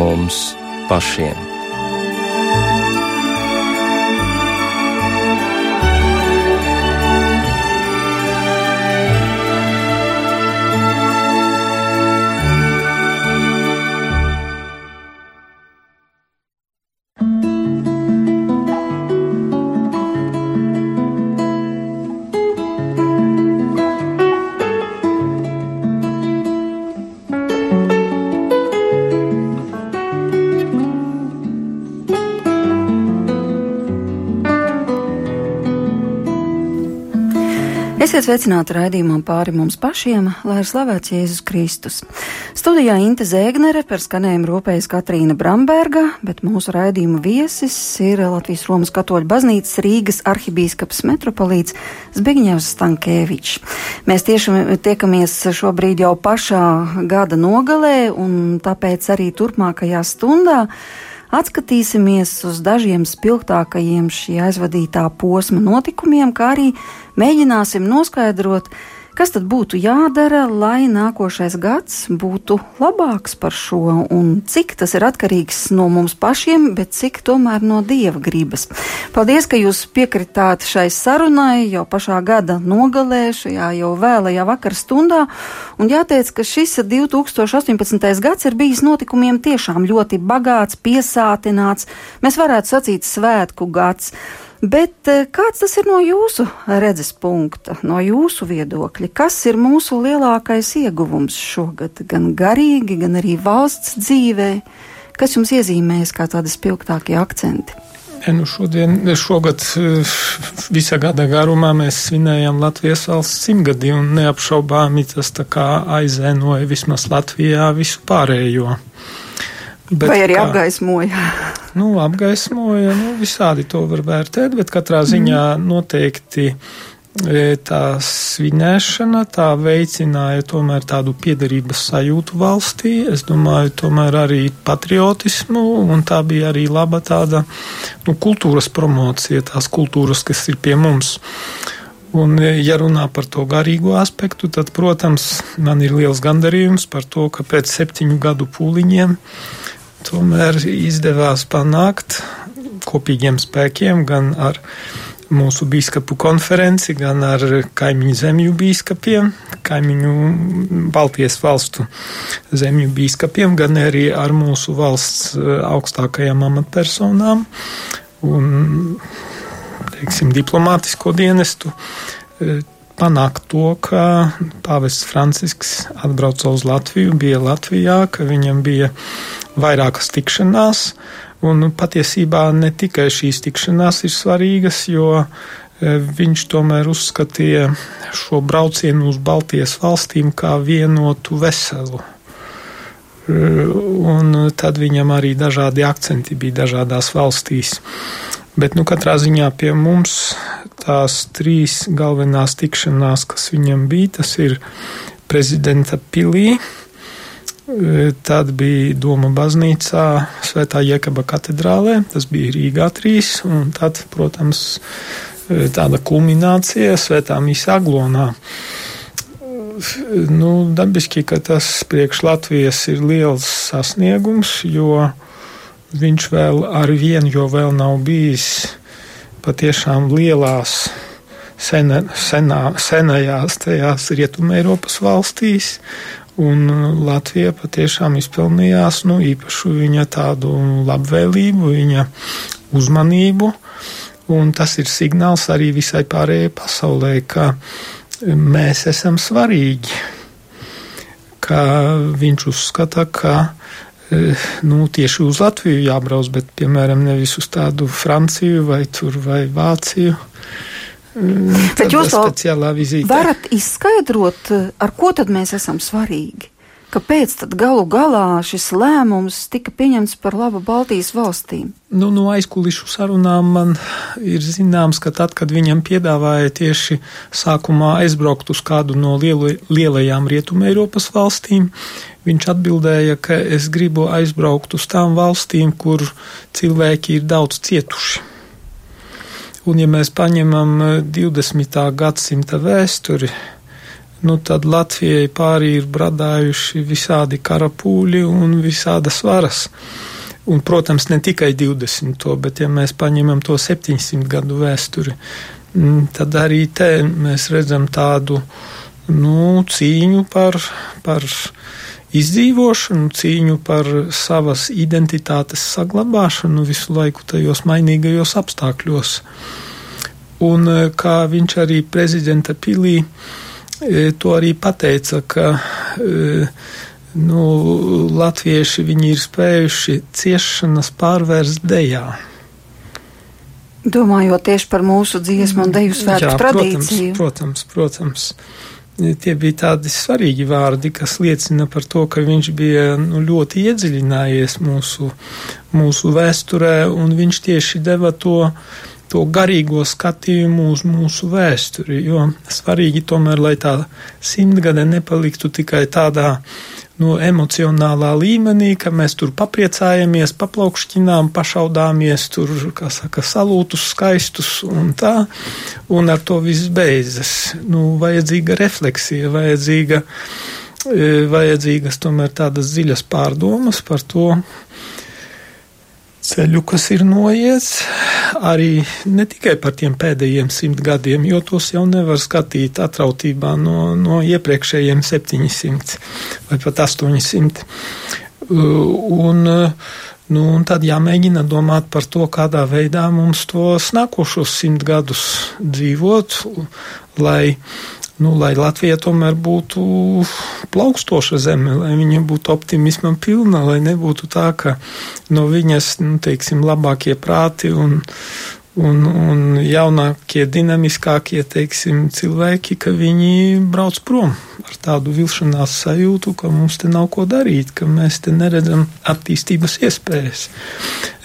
mums pašiem. Esiet sveicināti raidījumam pāri mums pašiem, lai ir slavēts Jēzus Kristus. Studijā Inte Zēgnere par skanējumu rūpējas Katrīna Bramberga, bet mūsu raidījuma viesis ir Latvijas Romas katoļu baznīcas Rīgas arhibīskaps metropolīts Zbigņevs Stankēvičs. Mēs tieši tiekamies šobrīd jau pašā gada nogalē un tāpēc arī turpmākajā stundā atskatīsimies uz dažiem spilgtākajiem šī aizvadītā posma notikumiem, kā arī mēģināsim noskaidrot, Kas tad būtu jādara, lai nākošais gads būtu labāks par šo, un cik tas ir atkarīgs no mums pašiem, bet cik tomēr no dieva gribas? Paldies, ka jūs piekritāt šai sarunai jau pašā gada nogalē, šajā jau vēlajā vakar stundā, un jāteic, ka šis 2018. gads ir bijis notikumiem tiešām ļoti bagāts, piesātināts, mēs varētu sacīt svētku gads. Bet eh, kāds tas ir no jūsu redzes punkta, no jūsu viedokļa? Kas ir mūsu lielākais ieguvums šogad, gan garīgi, gan arī valsts dzīvē? Kas jums iezīmējas kā tādi spilgtākie akcenti? Ja, nu šodien, šogad eh, visā gada garumā mēs svinējam Latvijas valsts simtgadi un neapšaubāmi tas aizēnoja vismaz Latvijā visu pārējo. Bet Vai arī kā, apgaismoja? nu, apgaismoja, nu, visādi to var vērtēt, bet katrā ziņā mm. noteikti e, tā svinēšana tā veicināja tomēr tādu piederības sajūtu valstī. Es domāju, tomēr arī patriotismu, un tā bija arī laba tāda nu, kultūras promocija, tās kultūras, kas ir pie mums. Un, e, ja runā par to garīgo aspektu, tad, protams, man ir liels gandarījums par to, ka pēc septiņu gadu pūliņiem tomēr izdevās panākt kopīgiem spēkiem gan ar mūsu biskupu konferenci, gan ar kaimiņu zemju biskupiem, kaimiņu Baltijas valstu zemju biskupiem, gan arī ar mūsu valsts eh, augstākajām amatpersonām un, teiksim, diplomātisko dienestu eh, panākt to, ka pāvests Francisks atbrauca uz Latviju, bija Latvijā, ka viņam bija vairākas tikšanās, un patiesībā ne tikai šīs tikšanās ir svarīgas, jo e, viņš tomēr uzskatīja šo braucienu uz Baltijas valstīm kā vienotu veselu. E, un tad viņam arī dažādi akcenti bija dažādās valstīs. Bet, nu, katrā ziņā pie mums tās trīs galvenās tikšanās, kas viņam bija, tas ir prezidenta pilī, tad bija Doma baznīcā, Svētā Jekaba katedrālē, tas bija Rīgā trīs, un tad, protams, tāda kulminācija Svētā Mīsā Aglonā. Nu, dabiski, ka tas priekš Latvijas ir liels sasniegums, jo viņš vēl ar vienu, jo vēl nav bijis patiešām lielās, sena, senā, senajās tajās Rietumē Eiropas valstīs, un Latvija patiešām izpelnījās nu, īpašu viņa tādu labvēlību, viņa uzmanību, un tas ir signāls arī visai pārējai pasaulē, ka mēs esam svarīgi, ka viņš uzskata, ka Eh, nu, tieši uz Latviju jābrauc, bet, piemēram, nevis uz tādu Franciju vai, tur, vai Vāciju. Eh, bet jūs varat izskaidrot, eh, ar ko tad mēs esam svarīgi? Kāpēc tad galu galā šis lēmums tika pieņemts par labu Baltijas valstīm? Nu, no aizkulišu sarunām man ir zināms, ka tad, kad viņam piedāvāja tieši sākumā aizbraukt uz kādu no lielu, lielajām Rietumē Eiropas valstīm, viņš atbildēja, ka es gribu aizbraukt uz tām valstīm, kur cilvēki ir daudz cietuši. Un ja mēs paņemam 20. gadsimta vēsturi, nu tad Latvijai pārī ir bradājuši visādi karapūļi un visādas varas. Un, protams, ne tikai 20. bet ja mēs paņemam to 700 gadu vēsturi, mm, tad arī te mēs redzam tādu nu, cīņu par, par izdzīvošanu, cīņu par savas identitātes saglabāšanu visu laiku tajos mainīgajos apstākļos. Un kā viņš arī prezidenta pilī E, to arī pateica, ka e, nu, latvieši viņi ir spējuši ciešanas pārvērst dejā. Domājot tieši par mūsu dziesmu un deju svētku tradīciju. Protams, protams, protams. Tie bija tādi svarīgi vārdi, kas liecina par to, ka viņš bija nu, ļoti iedziļinājies mūsu, mūsu vēsturē, un viņš tieši deva to uh, to garīgo skatījumu uz mūsu vēsturi, jo svarīgi tomēr, lai tā simtgade nepaliktu tikai tādā no nu, emocionālā līmenī, ka mēs tur papriecājamies, paplaukšķinām, pašaudāmies, tur, kā saka, salūtus skaistus un tā, un ar to viss beidzas. Nu, vajadzīga refleksija, vajadzīga, e, vajadzīgas tomēr tādas dziļas pārdomas par to, ceļu, kas ir noiets, arī ne tikai par tiem pēdējiem simt gadiem, jo tos jau nevar skatīt atrautībā no, no iepriekšējiem 700 vai pat 800. Un, nu, un tad jāmēģina domāt par to, kādā veidā mums tos nākošos simt gadus dzīvot, lai nu, lai Latvija tomēr būtu plaukstoša zeme, lai viņa būtu optimismam pilna, lai nebūtu tā, ka no viņas, nu, teiksim, labākie prāti un, un, un jaunākie, dinamiskākie, teiksim, cilvēki, ka viņi brauc prom ar tādu vilšanās sajūtu, ka mums te nav ko darīt, ka mēs te neredzam attīstības iespējas.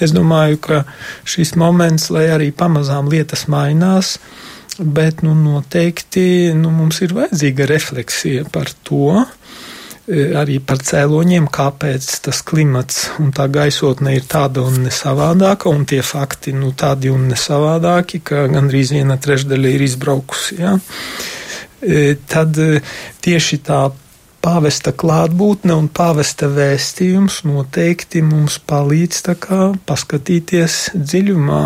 Es domāju, ka šis moments, lai arī pamazām lietas mainās, bet nu, noteikti nu, mums ir vajadzīga refleksija par to, e, arī par cēloņiem, kāpēc tas klimats un tā gaisotne ir tāda un nesavādāka, un tie fakti nu, tādi un nesavādāki, ka gandrīz viena trešdaļa ir izbraukusi. Ja? E, tad e, tieši tā pāvesta klātbūtne un pāvesta vēstījums noteikti mums palīdz paskatīties dziļumā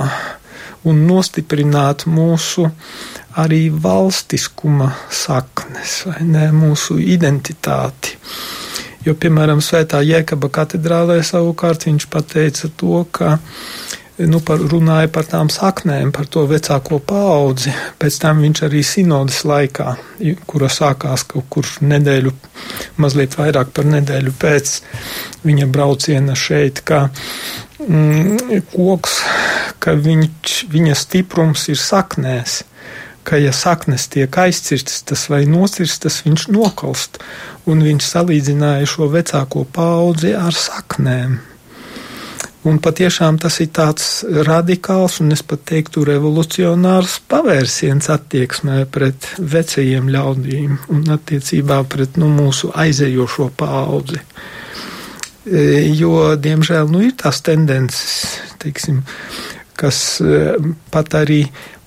un nostiprināt mūsu arī valstiskuma saknes, vai ne, mūsu identitāti. Jo, piemēram, Svētā Jēkaba katedrālē savukārt viņš pateica to, ka nu, par, runāja par tām saknēm, par to vecāko paudzi. Pēc tam viņš arī sinodas laikā, kura sākās kaut kur nedēļu, mazliet vairāk par nedēļu pēc viņa brauciena šeit, mm, koks, ka viņš, viņa stiprums ir saknēs, ka ja saknes tiek aizcirstas, tas vai nocirstas, viņš nokalst, un viņš salīdzināja šo vecāko paudzi ar saknēm. Un patiešām tas ir tāds radikāls un es pat teiktu revolucionārs pavērsiens attieksmē pret vecajiem ļaudīm un attiecībā pret nu, mūsu aizējošo paudzi. E, jo, diemžēl, nu, ir tās tendences, teiksim, kas e, pat arī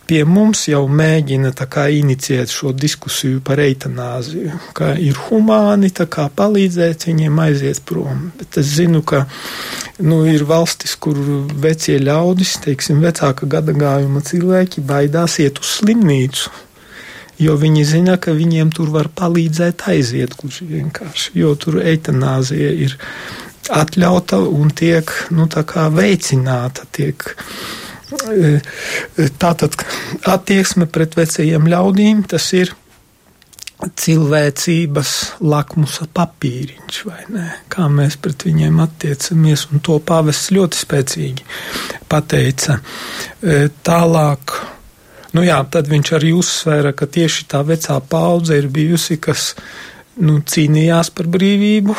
pie mums jau mēģina kā, inicijēt šo diskusiju par eitanāziju, ka ir humāni kā, palīdzēt viņiem aiziet prom. Bet es zinu, ka nu, ir valstis, kur vecie ļaudis, teiksim, vecāka gadagājuma cilvēki baidās iet uz slimnīcu. Jo viņi zina, ka viņiem tur var palīdzēt aiziet gluži vienkārši, jo tur eitanāzija ir atļauta un tiek nu, veicināta. Tiek, e, tātad attieksme pret vecajiem ļaudīm tas ir cilvēcības lakmusa papīriņš, vai ne? Kā mēs pret viņiem attiecamies, un to pavests ļoti spēcīgi pateica. E, tālāk, nu jā, tad viņš arī uzsvēra, ka tieši tā vecā paudze ir bijusi, kas nu, cīnījās par brīvību,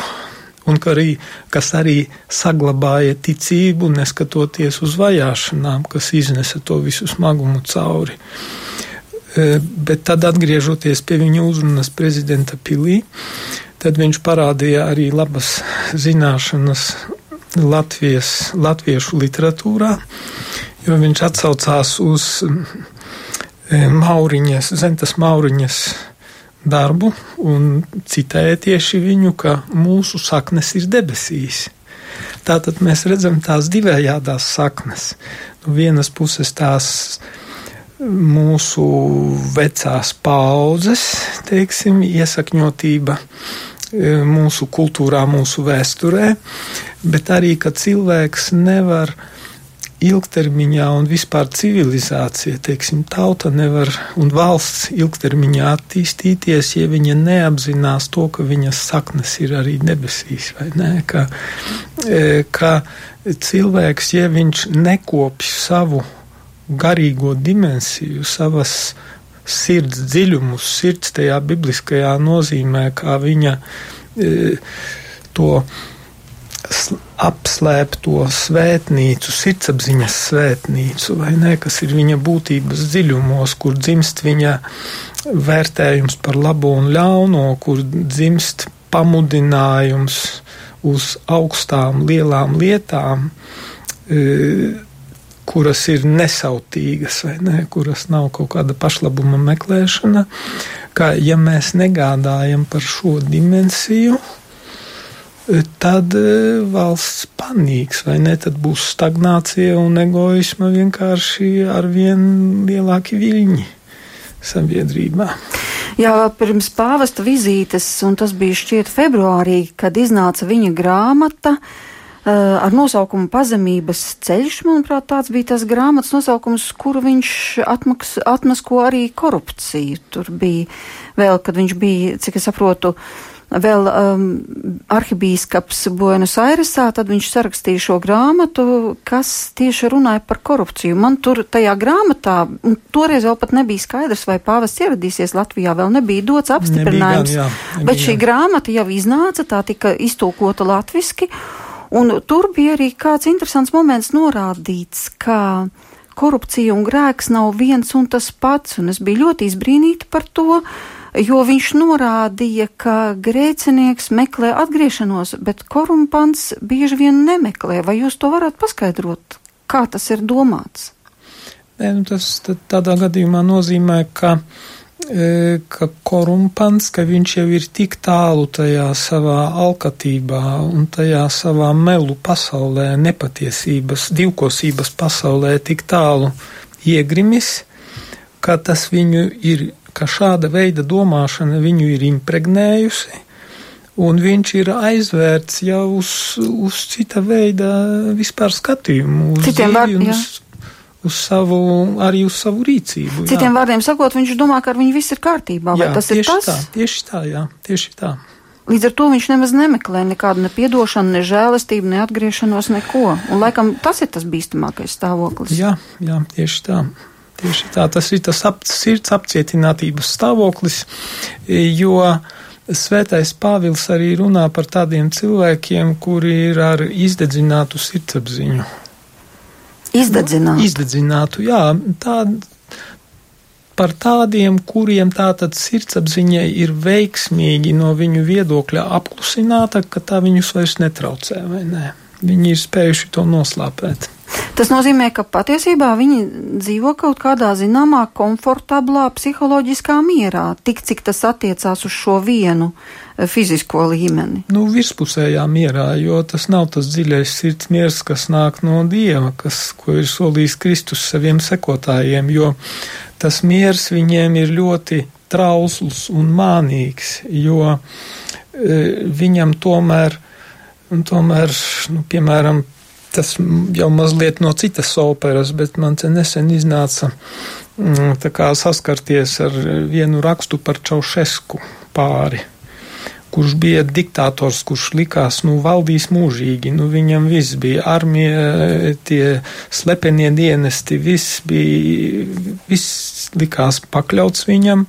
un ka arī, kas arī saglabāja ticību, neskatoties uz vajāšanām, kas iznesa to visu smagumu cauri. E, bet tad, atgriežoties pie viņa uzrunas prezidenta pilī, tad viņš parādīja arī labas zināšanas Latvijas, latviešu literatūrā, jo viņš atsaucās uz Mauriņas, Zentas Mauriņas darbu un citēja tieši viņu, ka mūsu saknes ir debesīs. Tātad mēs redzam tās divējādās saknes. No vienas puses tās mūsu vecās paudzes, teiksim, iesakņotība e, mūsu kultūrā, mūsu vēsturē, bet arī, ka cilvēks nevar ilgtermiņā un vispār civilizācija, teiksim, tauta nevar un valsts ilgtermiņā attīstīties, ja viņa neapzinās to, ka viņas saknes ir arī debesīs, vai ne? Ka, e, ka cilvēks, ja viņš nekopj savu garīgo dimensiju, savas sirds dziļumus, sirds tajā bibliskajā nozīmē, kā viņa e, to apslēpto svētnīcu, sirdsapziņas svētnīcu, vai ne, kas ir viņa būtības dziļumos, kur dzimst viņa vērtējums par labo un ļauno, kur dzimst pamudinājums uz augstām, lielām lietām. E, kuras ir nesautīgas, vai ne, kuras nav kaut kāda pašlabuma meklēšana, ka ja mēs negādājam par šo dimensiju, tad e, valsts panīks, vai ne, tad būs stagnācija un egoisma vienkārši ar vien lielāki viļņi sabiedrībā. Jā, pirms pāvesta vizītes, un tas bija šķiet februārī, kad iznāca viņa grāmata, uh, Eh, ar nosaukumu Pazemības ceļš, manuprāt, tāds bija tas grāmatas nosaukums, kuru viņš atmaks, atmasko arī korupciju. Tur bija vēl, kad viņš bija, cik es saprotu, vēl um, arhibīskaps Buenos Airesā, tad viņš sarakstīja šo grāmatu, kas tieši runāja par korupciju. Man tur tajā grāmatā, un toreiz vēl pat nebija skaidrs, vai pāvests ieradīsies Latvijā, vēl nebija dots apstiprinājums, nebija gan, jā, nebija, bet šī grāmata jau iznāca, tā tika iztulkota latviski. Un tur bija arī kāds interesants moments norādīts, ka korupcija un grēks nav viens un tas pats, un es biju ļoti izbrīnīta par to, jo viņš norādīja, ka grēcinieks meklē atgriešanos, bet korumpants bieži vien nemeklē. Vai jūs to varat paskaidrot, kā tas ir domāts? Nē, nu tas tādā gadījumā nozīmē, ka E, ka korumpants, ka viņš jau ir tik tālu tajā savā alkatībā un tajā savā melu pasaulē, nepatiesības, divkosības pasaulē tik tālu iegrimis, ka tas viņu ir, ka šāda veida domāšana viņu ir impregnējusi, un viņš ir aizvērts jau uz, uz cita veida vispār skatījumu, uz Citiem un uz, savu, arī uz savu rīcību. Citiem jā. vārdiem sakot, viņš domā, ka ar viņu viss ir kārtībā. Jā, tas ir tas? Tā, tieši tā, jā, tieši tā. Līdz ar to viņš nemaz nemeklē nekādu nepiedošanu, ne žēlastību, ne atgriešanos, neko. Un laikam tas ir tas bīstamākais stāvoklis. Jā, jā, tieši tā. Tieši tā, tas ir tas ap, sirds apcietinātības stāvoklis, jo Svētais Pāvils arī runā par tādiem cilvēkiem, kuri ir ar izdedzinātu sirdsapziņu. Izdedzinātu. Izdedzinātu, jā. Tā, par tādiem, kuriem tātad sirdsapziņa ir veiksmīgi no viņu viedokļa apklusināta, ka tā viņus vairs netraucē, vai ne? Viņi ir spējuši to noslāpēt. Tas nozīmē, ka patiesībā viņi dzīvo kaut kādā zināmā komfortablā psiholoģiskā mierā, tik cik tas attiecās uz šo vienu eh, fizisko līmeni. Nu, virspusējā mierā, jo tas nav tas dziļais sirds miers, kas nāk no Dieva, kas, ko ir solījis Kristus saviem sekotājiem, jo tas miers viņiem ir ļoti trausls un mānīgs, jo e, viņam tomēr, tomēr, nu, piemēram, tas jau mazliet no citas operas, bet man te nesen iznāca mm, kā saskarties ar vienu rakstu par Čaušesku pāri kurš bija diktators, kurš likās, nu, valdīs mūžīgi, nu, viņam viss bija armija, tie slepenie dienesti, viss bija, viss likās pakļauts viņam,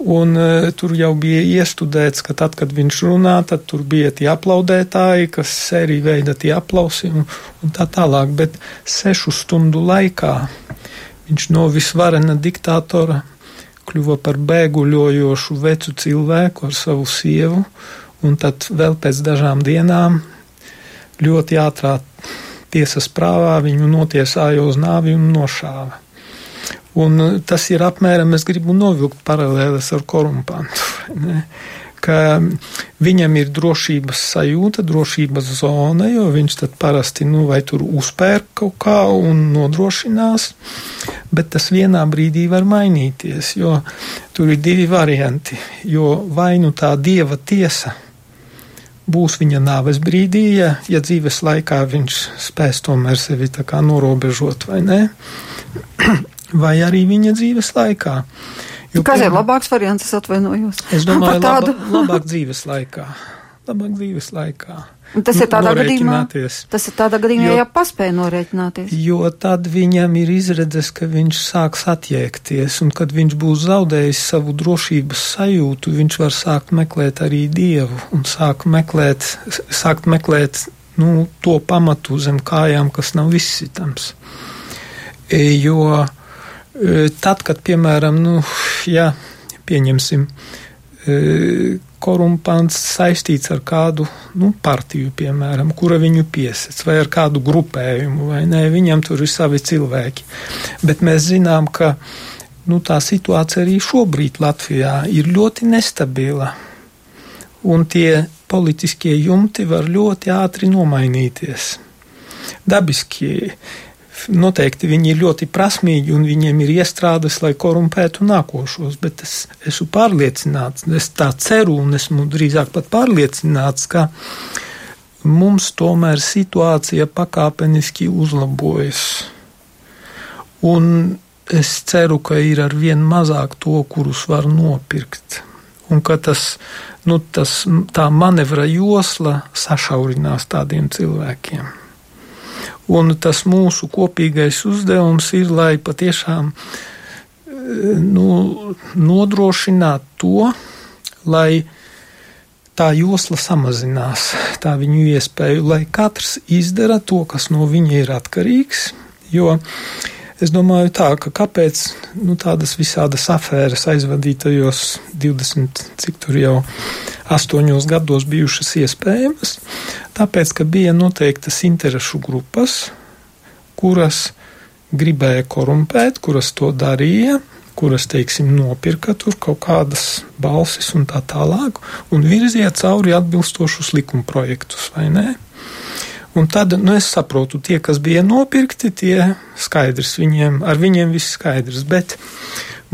Un uh, tur jau bija iestudēts, ka tad, kad viņš runā, tad tur bija tie aplaudētāji, kas sērija veida tie aplausi un, un tā tālāk. Bet sešu stundu laikā viņš no visvarena diktatora kļuva par bēguļojošu vecu cilvēku ar savu sievu, un tad vēl pēc dažām dienām ļoti ātrā tiesas prāvā viņu notiesāja uz nāvi un nošāva. Un tas ir apmēram, es gribu novilkt paralēles ar korumpantu. Ka viņam ir drošības sajūta, drošības zona, jo viņš tad parasti, nu, vai tur uzpērk kaut kā un nodrošinās, bet tas vienā brīdī var mainīties, jo tur ir divi varianti, jo vai nu tā dieva tiesa būs viņa nāves brīdī, ja, ja dzīves laikā viņš spēs tomēr sevi tā kā norobežot vai nē, vai arī viņa dzīves laikā. Jo, Kas ir labāks variants, es atvainojos? Es domāju, tādu... laba, labāk dzīves laikā. Labāk dzīves laikā. Un tas ir tādā gadījumā, tas ir tādā gadījumā, jo, ja paspēja norēķināties. Jo tad viņam ir izredzes, ka viņš sāks atjēgties, un kad viņš būs zaudējis savu drošības sajūtu, viņš var sākt meklēt arī Dievu un sākt meklēt, sākt meklēt nu, to pamatu zem kājām, kas nav izsitams. E, jo tad, kad, piemēram, nu, ja pieņemsim, korumpants saistīts ar kādu nu, partiju, piemēram, kura viņu piesēc, vai ar kādu grupējumu, vai nē, viņam tur ir savi cilvēki. Bet mēs zinām, ka nu, tā situācija arī šobrīd Latvijā ir ļoti nestabila, un tie politiskie jumti var ļoti ātri nomainīties. Dabiskie noteikti viņi ir ļoti prasmīgi un viņiem ir iestrādes, lai korumpētu nākošos, bet es esmu pārliecināts, es tā ceru un esmu drīzāk pat pārliecināts, ka mums tomēr situācija pakāpeniski uzlabojas. Un es ceru, ka ir ar vien mazāk to, kurus var nopirkt. Un ka tas, nu, tas, tā manevra josla sašaurinās tādiem cilvēkiem. Un tas mūsu kopīgais uzdevums ir, lai patiešām nu, nodrošinātu to, lai tā josla samazinās, tā viņu iespēju, lai katrs izdara to, kas no viņa ir atkarīgs. Jo es domāju, tā, ka kāpēc nu, tādas visādas afēras aizvadītajos 20, cik tur jau astoņos gados bijušas iespējamas, tāpēc, ka bija noteiktas interešu grupas, kuras gribēja korumpēt, kuras to darīja, kuras, teiksim, nopirka tur kaut kādas balsis un tā tālāk, un virzīja cauri atbilstošus likuma projektus, vai ne? Un tad, nu, es saprotu, tie, kas bija nopirkti, tie skaidrs, viņiem, ar viņiem viss skaidrs, bet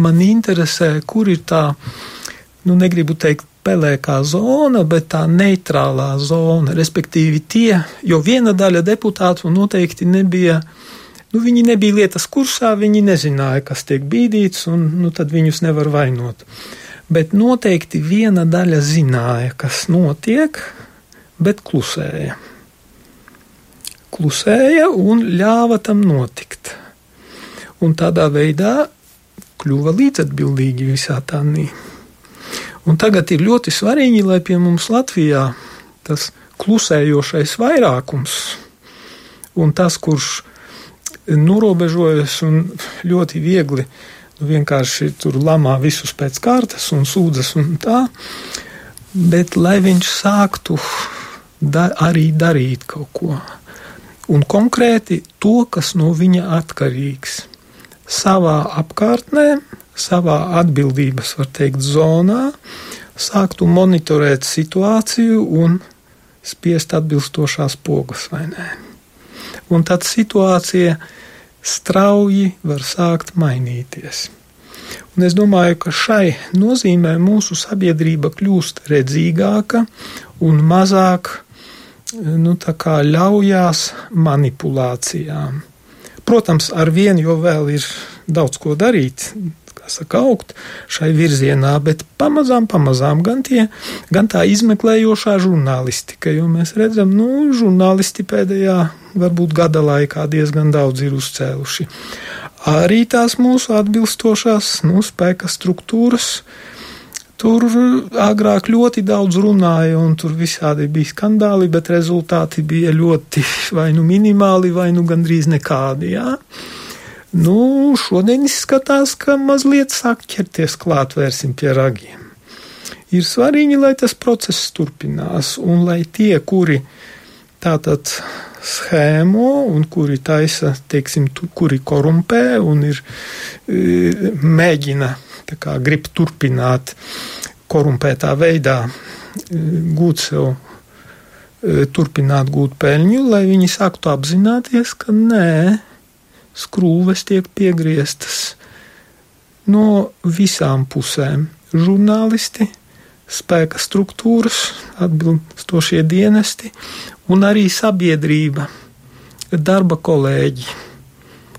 man interesē, kur ir tā, nu, negribu teikt, pelēkā zona, bet tā neitrālā zona, respektīvi tie, jo viena daļa deputātu noteikti nebija, nu, viņi nebija lietas kursā, viņi nezināja, kas tiek bīdīts, un, nu, tad viņus nevar vainot. Bet noteikti viena daļa zināja, kas notiek, bet klusēja. Klusēja un ļāva tam notikt. Un tādā veidā kļuva līdzatbildīgi visā tā nī. Un tagad ir ļoti svarīgi, lai pie mums Latvijā tas klusējošais vairākums un tas, kurš norobežojas un ļoti viegli nu, vienkārši tur lamā visus pēc kārtas un sūdzas un tā, bet lai viņš sāktu da arī darīt kaut ko. Un konkrēti to, kas no viņa atkarīgs savā apkārtnē, savā atbildības, var teikt, zonā, sāktu monitorēt situāciju un spiest atbilstošās pogas vai nē. Un tad situācija strauji var sākt mainīties. Un es domāju, ka šai nozīmē mūsu sabiedrība kļūst redzīgāka un mazāk nu, ļaujās manipulācijām. Protams, ar vienu jau vēl ir daudz ko darīt, saka, augt šai virzienā, bet pamazām, pamazām gan, tie, gan tā izmeklējošā žurnālistika, jo mēs redzam, nu, žurnālisti pēdējā varbūt gada laikā diezgan daudz ir uzcēluši. Arī tās mūsu atbilstošās nu, spēka struktūras. Tur agrāk ļoti daudz runāja, un tur visādi bija skandāli, bet rezultāti bija ļoti vai nu minimāli, vai nu gandrīz nekādi. Jā. Nu, šodien izskatās, ka mazliet sāk ķerties klāt vērsim pie ragiem. Ir svarīgi, lai tas process turpinās, un lai tie, kuri tātad schēmu un kuri taisa, teiksim, tu, kuri korumpē un ir e, mēģina, grib turpināt korumpētā veidā gūt sev, e, turpināt gūt peļņu, lai viņi sāktu apzināties, ka nē, skrūves tiek piegrieztas no visām pusēm. Žurnālisti, spēka struktūras, atbilstošie dienesti un arī sabiedrība, darba kolēģi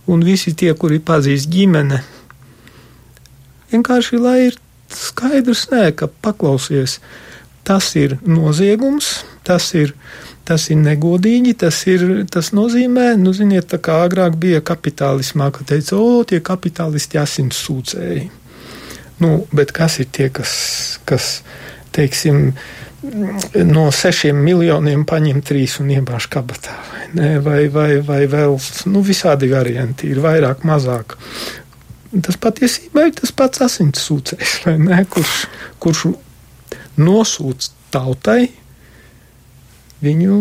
un visi tie, kuri pazīst ģimene. Vienkārši, lai ir skaidrs, nē, ka paklausies, tas ir noziegums, tas ir, tas ir negodīgi, tas, ir, tas nozīmē, nu, ziniet, tā kā agrāk bija kapitālismā, ka teica, o, tie kapitālisti asins sūcēji. Nu, bet kas ir tie, kas, kas teiksim, no sešiem miljoniem paņem trīs un iebāž kabatā. Vai, vai, vai, vai vēl nu, visādi varianti ir vairāk, mazāk. Tas patiesībā ir tas pats asins sūcējs, ne, kurš, kurš nosūc tautai viņu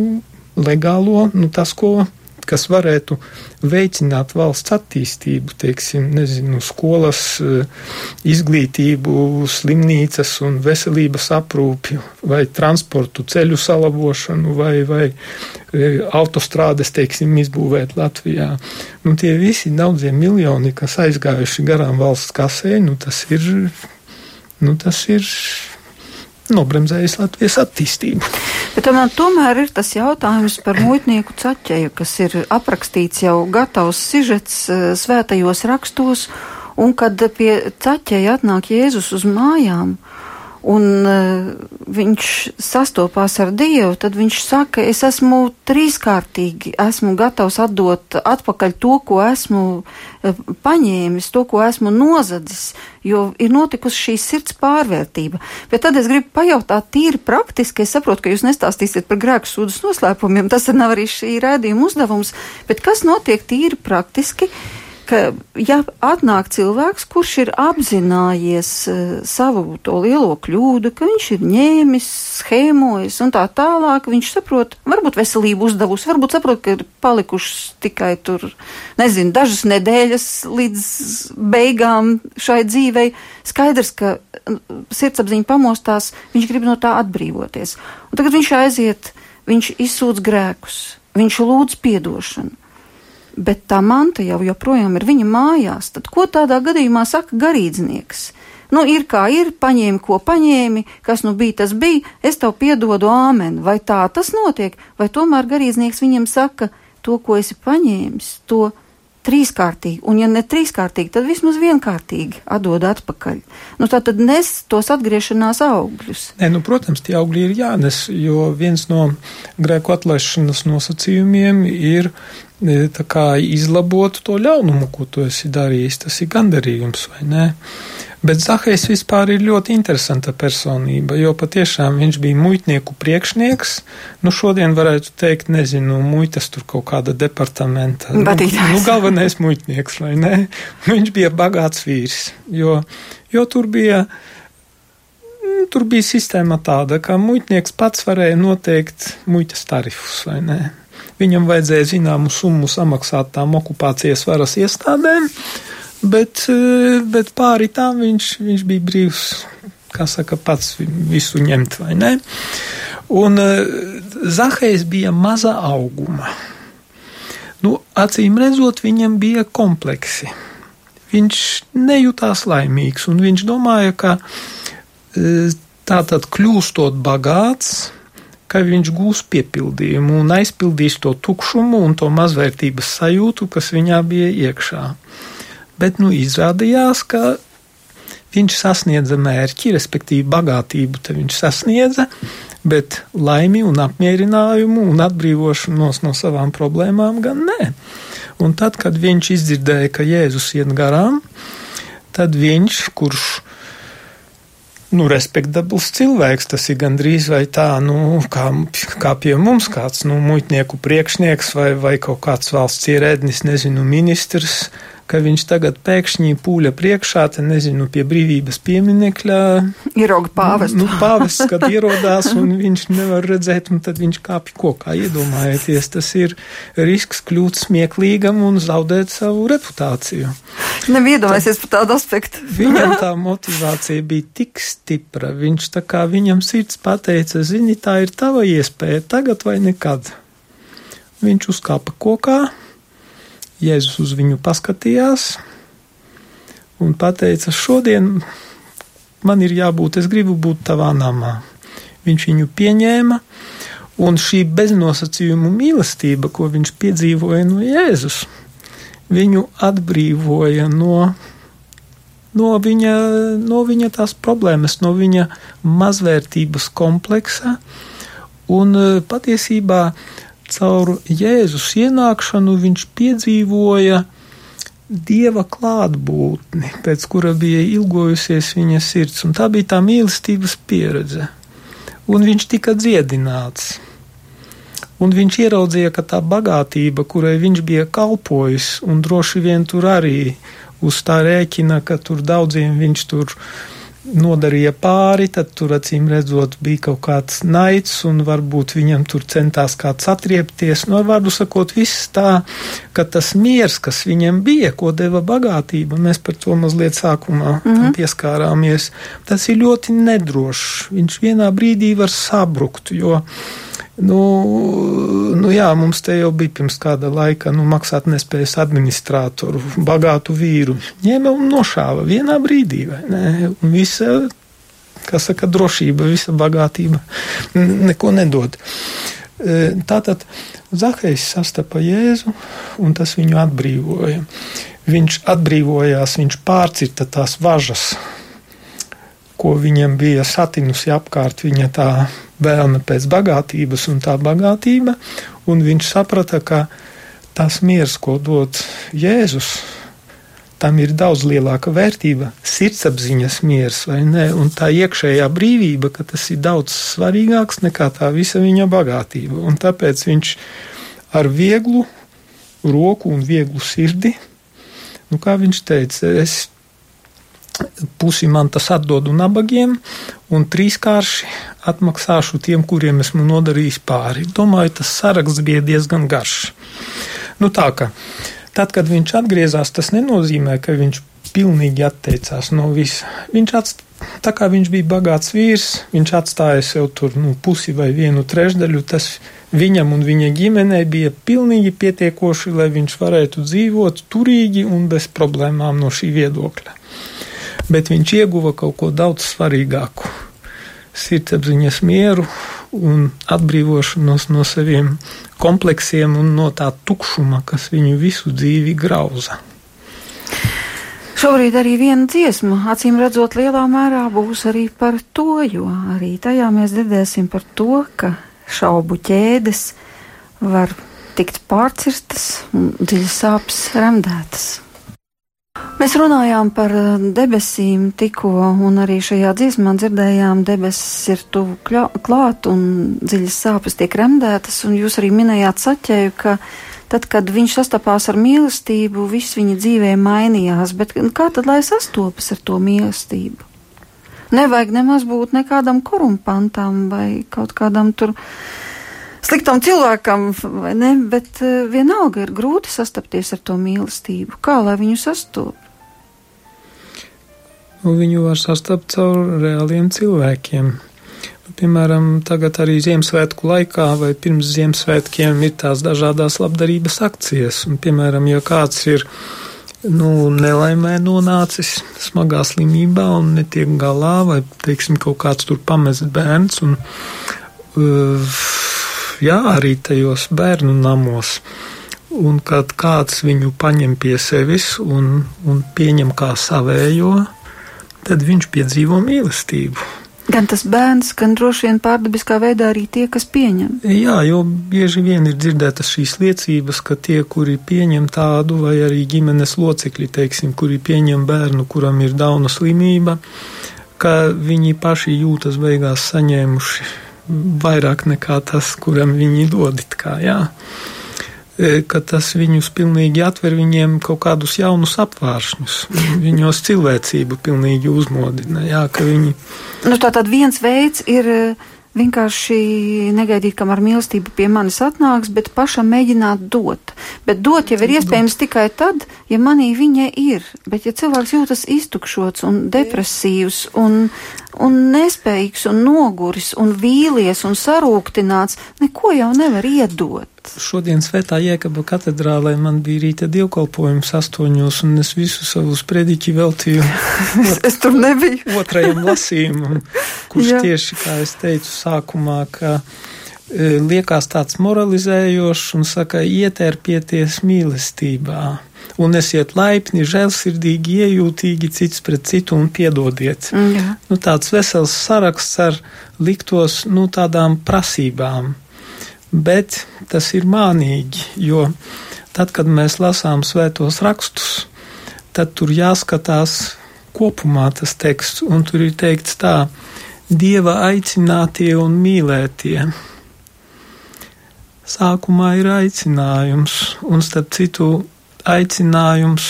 legālo, nu, tas, ko kas varētu veicināt valsts attīstību, teiksim, nezinu, skolas, eh, izglītību, slimnīcas un veselības aprūpi, vai transportu ceļu salabošanu, vai, vai eh, autostrādes, teiksim, izbūvēt Latvijā. Nu, tie visi daudzie miljoni, kas aizgājuši garām valsts kasē, nu, tas ir, nu, tas ir nobremzējis Latvijas attīstību. Bet tomēr, tomēr ir tas jautājums par muitnieku caķeju, kas ir aprakstīts jau gatavs sižets eh, svētajos rakstos, un kad pie caķeja atnāk Jēzus uz mājām, un uh, viņš sastopās ar Dievu, tad viņš saka, es esmu trīskārtīgi, esmu gatavs atdot atpakaļ to, ko esmu uh, paņēmis, to, ko esmu nozadzis, jo ir notikusi šī sirds pārvērtība. Bet tad es gribu pajautāt tīri praktiski, es saprotu, ka jūs nestāstīsiet par grēku sūdas noslēpumiem, tas nav arī šī rēdījuma uzdevums, bet kas notiek tīri praktiski? Uh, ka, ja atnāk cilvēks, kurš ir apzinājies uh, savu to lielo kļūdu, ka viņš ir ņēmis, schēmojis un tā tālāk, viņš saprot, varbūt veselību uzdevusi, varbūt saprot, ka ir palikušas tikai tur, nezinu, dažas nedēļas līdz beigām šai dzīvei. Skaidrs, ka sirdsapziņa pamostās, viņš grib no tā atbrīvoties. Un tagad viņš aiziet, viņš izsūdz grēkus, viņš lūdz piedošanu bet tā manta jau joprojām ir viņa mājās. Tad ko tādā gadījumā saka garīdznieks? Nu, ir kā ir, paņēmi, ko paņēmi, kas nu bija, tas bija, es tev piedodu āmeni. Vai tā tas notiek, vai tomēr garīdznieks viņam saka, to, ko esi paņēmis, to trīskārtīgi, un ja ne trīskārtīgi, tad vismaz vienkārtīgi atdod atpakaļ. Nu, tā tad nes tos atgriešanās augļus. Nē, nu, protams, tie augļi ir jānes, jo viens no grēku atlaišanas nosacījumiem ir kā, izlabot to ļaunumu, ko tu esi darījis. Tas ir gandarījums, vai ne? Bet Zahais vispār ir ļoti interesanta personība, jo patiešām viņš bija muitnieku priekšnieks. Nu, šodien varētu teikt, nezinu, muitas tur kaut kāda departamenta. Badītājs. Nu, nu, galvenais muitnieks, vai ne? Viņš bija bagāts vīrs, jo, jo tur bija. Nu, tur bija sistēma tāda, ka muitnieks pats varēja noteikt muitas tarifus, vai ne? Viņam vajadzēja zināmu summu samaksāt tām okupācijas varas iestādēm, bet, eh, bet pāri tām viņš, viņš bija brīvs, kā saka, pats visu ņemt, vai ne? Un eh, Zahējs bija maza auguma. Nu, acīm redzot, viņam bija kompleksi. Viņš nejūtās laimīgs, un viņš domāja, ka eh, tātad kļūstot bagāts, ka viņš gūs piepildījumu un aizpildīs to tukšumu un to mazvērtības sajūtu, kas viņā bija iekšā bet nu izrādījās, ka viņš sasniedza mērķi, respektīvi bagātību viņš sasniedza, bet laimi un apmierinājumu un atbrīvošanos no savām problēmām gan nē. Un tad, kad viņš izdzirdēja, ka Jēzus iet garām, tad viņš, kurš nu, respektabls cilvēks. Tas ir gandrīz vai tā, nu, kā, kā pie mums kāds, nu, muitnieku priekšnieks vai, vai kaut kāds valsts ierēdnis, nezinu, ministrs ka viņš tagad pēkšņi pūļa priekšā, te nezinu, pie brīvības pieminekļa. Ierauga pāvestu. Nu, pāvests, kad ierodās un viņš nevar redzēt, un tad viņš kāpj kokā. Iedomājieties, tas ir risks kļūt smieklīgam un zaudēt savu reputāciju. Neviedomāsies par tādu aspektu. Viņam tā motivācija bija tik stipra. Viņš tā kā viņam sirds pateica, zini, tā ir tava iespēja tagad vai nekad. Viņš uzkāpa kokā, Jēzus uz viņu paskatījās un teica, šodien man ir jābūt, es gribu būt tavā namā. Viņš viņu pieņēma, un šī beznosacījumu mīlestība, ko viņš piedzīvoja no Jēzus, viņu atbrīvoja no, no, viņa, no viņa tās problēmas, no viņa mazvērtības kompleksa, un patiesībā caur Jēzus ienākšanu viņš piedzīvoja dieva klātbūtni, pēc kura bija ilgojusies viņa sirds, un tā bija tā mīlestības pieredze. Un viņš tika dziedināts. Un viņš ieraudzīja, ka tā bagātība, kurai viņš bija kalpojis, un droši vien tur arī uz tā rēķina, ka tur daudziem viņš tur nodarīja pāri, tad tur acīm redzot bija kaut kāds naids un varbūt viņam tur centās kāds atriepties. No nu, vārdu sakot, viss tā, ka tas miers, kas viņam bija, ko deva bagātība, mēs par to mazliet sākumā mm -hmm. pieskārāmies, tas ir ļoti nedrošs. Viņš vienā brīdī var sabrukt, jo Nu, nu jā, mums te jau bija pirms kāda laika nu, maksāt nespējas administratoru, bagātu vīru. Ņēma un nošāva vienā brīdī, visa, kā saka, drošība, visa bagātība neko nedod. E, tātad Zahais sastapa Jēzu, un tas viņu atbrīvoja. Viņš atbrīvojās, viņš pārcirta tās važas, ko viņam bija satinusi apkārt viņa tā vēlme pēc bagātības un tā bagātība, un viņš saprata, ka tas miers, ko dod Jēzus, tam ir daudz lielāka vērtība, sirdsapziņas miers, vai ne, un tā iekšējā brīvība, ka tas ir daudz svarīgāks nekā tā visa viņa bagātība, un tāpēc viņš ar vieglu roku un vieglu sirdi, nu kā viņš teica, es pusi man tas atdodu nabagiem, un trīskārši atmaksāšu tiem, kuriem esmu nodarījis pāri. Domāju, tas saraksts bija diezgan garš. Nu, tā kā tad, kad viņš atgriezās, tas nenozīmē, ka viņš pilnīgi atteicās no visa. Viņš atst, tā kā viņš bija bagāts vīrs, viņš atstāja sev tur nu, pusi vai vienu trešdaļu. Tas viņam un viņa ģimenei bija pilnīgi pietiekoši, lai viņš varētu dzīvot turīgi un bez problēmām no šī viedokļa bet viņš ieguva kaut ko daudz svarīgāku - sirdsapziņas mieru un atbrīvošanos no saviem kompleksiem un no tā tukšuma, kas viņu visu dzīvi grauza. Šobrīd arī viena dziesma, acīm redzot, lielā mērā būs arī par to, jo arī tajā mēs dzirdēsim par to, ka šaubu ķēdes var tikt pārcirstas un dziļas sāpes remdētas. Mēs runājām par eh, debesīm tikko, un arī šajā dziesmā dzirdējām, debesis ir tuvu klāt un dziļas sāpes tiek remdētas, un jūs arī minējāt saķēju, ka tad, kad viņš sastapās ar mīlestību, viss viņa dzīvē mainījās, bet kā tad lai sastopas ar to mīlestību? Nevajag nemaz būt nekādam korumpantam vai kaut kādam tur sliktam cilvēkam, vai ne, bet uh, vienalga ir grūti sastapties ar to mīlestību. Kā lai viņu sastop? Nu, viņu var sastapt caur reāliem cilvēkiem. Nu, piemēram, tagad arī Ziemassvētku laikā vai pirms Ziemassvētkiem ir tās dažādas labdarības akcijas. Un, piemēram, ja kāds ir nu, nelaimē nonācis smagā slimībā un netiek galā, vai, teiksim, kaut kāds tur pamest bērns, un uh, jā, arī tajos bērnu namos. Un kad kāds viņu paņem pie sevis un, un pieņem kā savējo, tad viņš piedzīvo mīlestību. Gan tas bērns, gan droši vien pārdabiskā veidā arī tie, kas pieņem. Jā, jo bieži vien ir dzirdētas šīs liecības, ka tie, kuri pieņem tādu, vai arī ģimenes locekļi, teiksim, kuri pieņem bērnu, kuram ir dauna slimība, ka viņi paši jūtas beigās saņēmuši vairāk nekā tas, kuram viņi dod kā, jā. e, ka tas viņus pilnīgi atver viņiem kaut kādus jaunus apvāršņus. Viņos cilvēcību pilnīgi uzmodina. Jā, viņi. Nu, tā tad viens veids ir vienkārši negaidīt, kamēr mīlestība pie manis atnāks, bet pašam mēģināt dot. Bet dot jau ir iespējams tikai tad, ja manī viņa ir. Bet ja cilvēks jūtas iztukšots un depresīvs un, un nespējīgs un noguris un vīlies un sarūktināts, neko jau nevar iedot šodien Svētā Jēkaba katedrālē man bija rīta dievkalpojums astoņos, un es visu savu sprediķi veltīju. es, es tur nebiju. otrajam lasījumam, kurš Jā. tieši, kā es teicu sākumā, ka e, liekas tāds moralizējošs un saka, ietērpieties mīlestībā. Un esiet laipni, žēlsirdīgi, iejūtīgi cits pret citu un piedodiet. Jā. Nu, tāds vesels saraksts ar liktos, nu, tādām prasībām bet tas ir mānīgi, jo tad, kad mēs lasām svētos rakstus, tad tur jāskatās kopumā tas teksts, un tur ir teikts tā, Dieva aicinātie un mīlētie. Sākumā ir aicinājums, un starp citu aicinājums,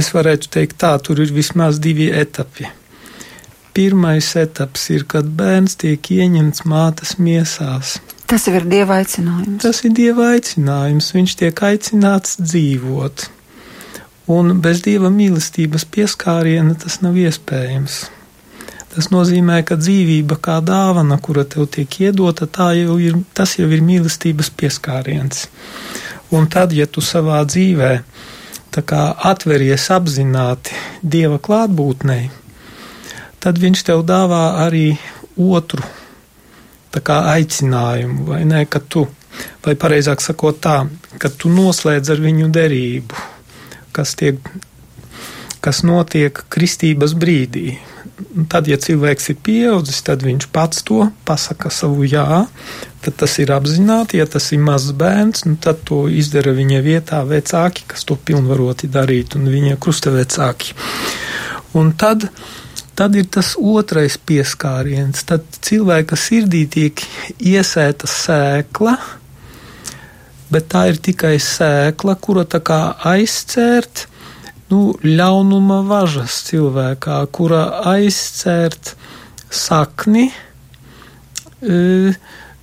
es varētu teikt tā, tur ir vismaz divi etapi. Pirmais etaps ir, kad bērns tiek ieņemts mātes miesās. Tas ir dieva aicinājums. Tas ir dieva aicinājums. Viņš tiek aicināts dzīvot. Un bez dieva mīlestības pieskāriena tas nav iespējams. Tas nozīmē, ka dzīvība kā dāvana, kura tev tiek iedota, jau ir, tas jau ir mīlestības pieskāriens. Un tad, ja tu savā dzīvē atveries apzināti dieva klātbūtnei, tad viņš tev dāvā arī otru aicinājumu, vai ne, ka tu, vai pareizāk sakot tā, ka tu noslēdz ar viņu derību, kas, tiek, kas notiek kristības brīdī. Tad, ja cilvēks ir pieaudzis, tad viņš pats to pasaka savu jā, tad tas ir apzināti, ja tas ir mazs bērns, nu, tad to izdara viņa vietā vecāki, kas to pilnvaroti darīt, un viņa krustavecāki. Un tad Tad ir tas otrais pieskāriens. Tad cilvēka sirdī tiek iesēta sēkla, bet tā ir tikai sēkla, kura tā kā aizcērt nu, ļaunuma važas cilvēkā, kura aizcērt sakni e,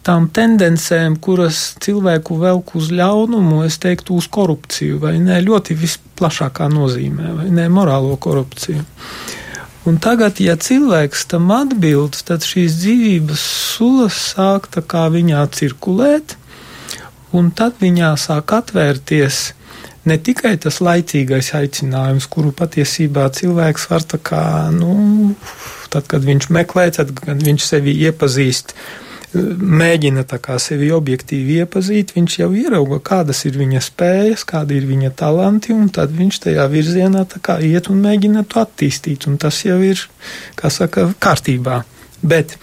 tām tendencēm, kuras cilvēku velk uz ļaunumu, es teiktu, uz korupciju, vai ne, ļoti visplašākā nozīmē, vai ne, morālo korupciju. Un tagad, ja cilvēks tam atbild, tad šīs dzīvības sulas sāk tā kā viņā cirkulēt, un tad viņā sāk atvērties ne tikai tas laicīgais aicinājums, kuru patiesībā cilvēks var tā kā, nu, tad, kad viņš meklē, tad, kad viņš sevi iepazīst, mēģina sevi objektīvi iepazīt, viņš jau ierauga, kādas ir viņa spējas, kādi ir viņa talanti, un tad viņš tajā virzienā iet un mēģina to attīstīt, un tas jau ir, kā saka, kārtībā. Bet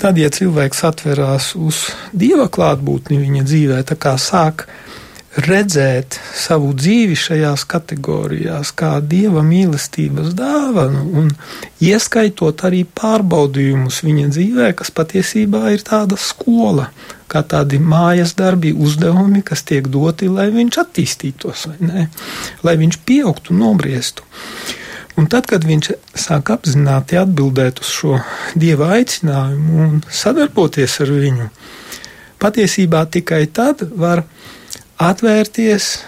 tad, ja cilvēks atverās uz dieva klātbūtni viņa dzīvē, tā kā sāk redzēt savu dzīvi šajās kategorijās, kā dieva mīlestības dāvanu, un ieskaitot arī pārbaudījumus viņa dzīvē, kas patiesībā ir tāda skola, kā tādi mājas darbi, uzdevumi, kas tiek doti, lai viņš attīstītos, lai viņš pieaugtu, nobriestu. Un tad, kad viņš sāk apzināti atbildēt uz šo dieva aicinājumu un sadarboties ar viņu, patiesībā tikai tad var atvērties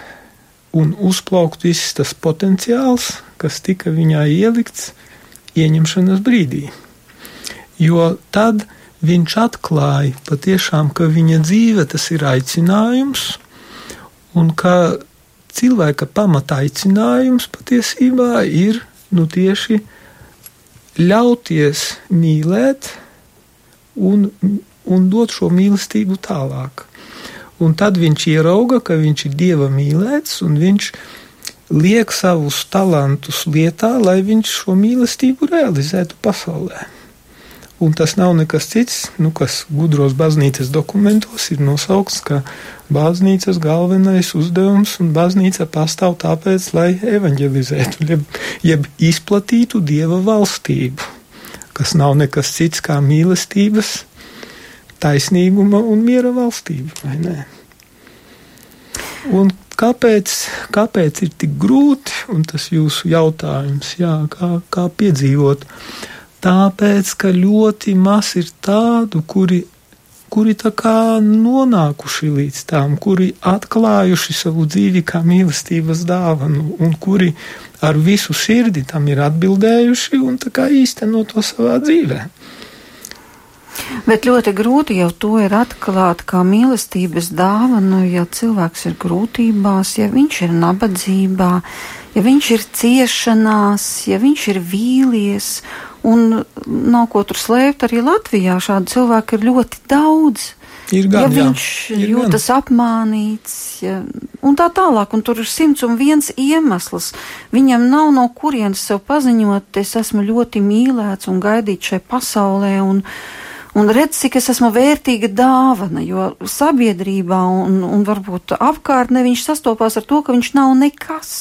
un uzplaukt viss tas potenciāls, kas tika viņā ielikts ieņemšanas brīdī. Jo tad viņš atklāja patiešām, ka viņa dzīve tas ir aicinājums, un ka cilvēka pamata aicinājums patiesībā ir nu, tieši ļauties mīlēt un, un dot šo mīlestību tālāk. Un tad viņš ierauga, ka viņš ir dieva mīlēts, un viņš liek savus talantus lietā, lai viņš šo mīlestību realizētu pasaulē. Un tas nav nekas cits, nu, kas gudros baznīcas dokumentos ir nosaukts, ka baznīcas galvenais uzdevums un baznīca pastāv tāpēc, lai evanģelizētu, jeb, jeb izplatītu dieva valstību, kas nav nekas cits kā mīlestības taisnīguma un miera valstība? Un kāpēc, kāpēc ir tik grūti, un tas jūsu jautājums, jā, kā, kā piedzīvot? Tāpēc, ka ļoti maz ir tādu, kuri, kuri tā kā nonākuši līdz tām, kuri atklājuši savu dzīvi kā mīlestības dāvanu, un kuri ar visu sirdi tam ir atbildējuši un tā kā īsteno to savā dzīvēm. Bet ļoti grūti jau to ir atklāt kā mīlestības dāvanu, ja cilvēks ir grūtībās, ja viņš ir nabadzībā, ja viņš ir ciešanās, ja viņš ir vīlies. Un nav ko tur slēpt, arī Latvijā šādu cilvēku ir ļoti daudz. Ir gan, ja viņš jā, ir jūtas gan. apmānīts, ja, un tā tālāk, un tur ir simts un viens iemesls. Viņam nav no kurienes sev paziņot, es esmu ļoti mīlēts un gaidīts šai pasaulē, un, un redz, cik es esmu vērtīga dāvana, jo sabiedrībā un, un varbūt apkārtnē viņš sastopās ar to, ka viņš nav nekas.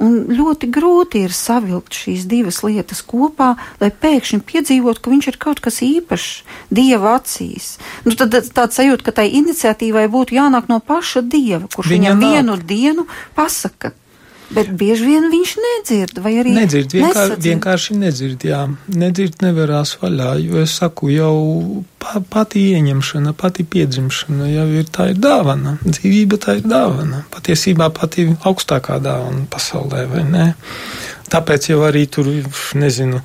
Un ļoti grūti ir savilkt šīs divas lietas kopā, lai pēkšņi piedzīvotu, ka viņš ir kaut kas īpašs Dieva acīs. Nu, tad tāds sajūta, ka tai iniciatīvai būtu jānāk no paša Dieva, kurš Viņa viņam nāk. vienu dienu pasaka, Bet bieži vien viņš nedzird, vai arī nedzird. Vienkār, vienkārši nedzird, jā. Nedzird nevarās vaļā, jo es saku, jau pa, pati ieņemšana, pati piedzimšana jau ir tā ir dāvana. Dzīvība tā ir dāvana. Patiesībā pati augstākā dāvana pasaulē, vai ne? Tāpēc jau arī tur, nezinu,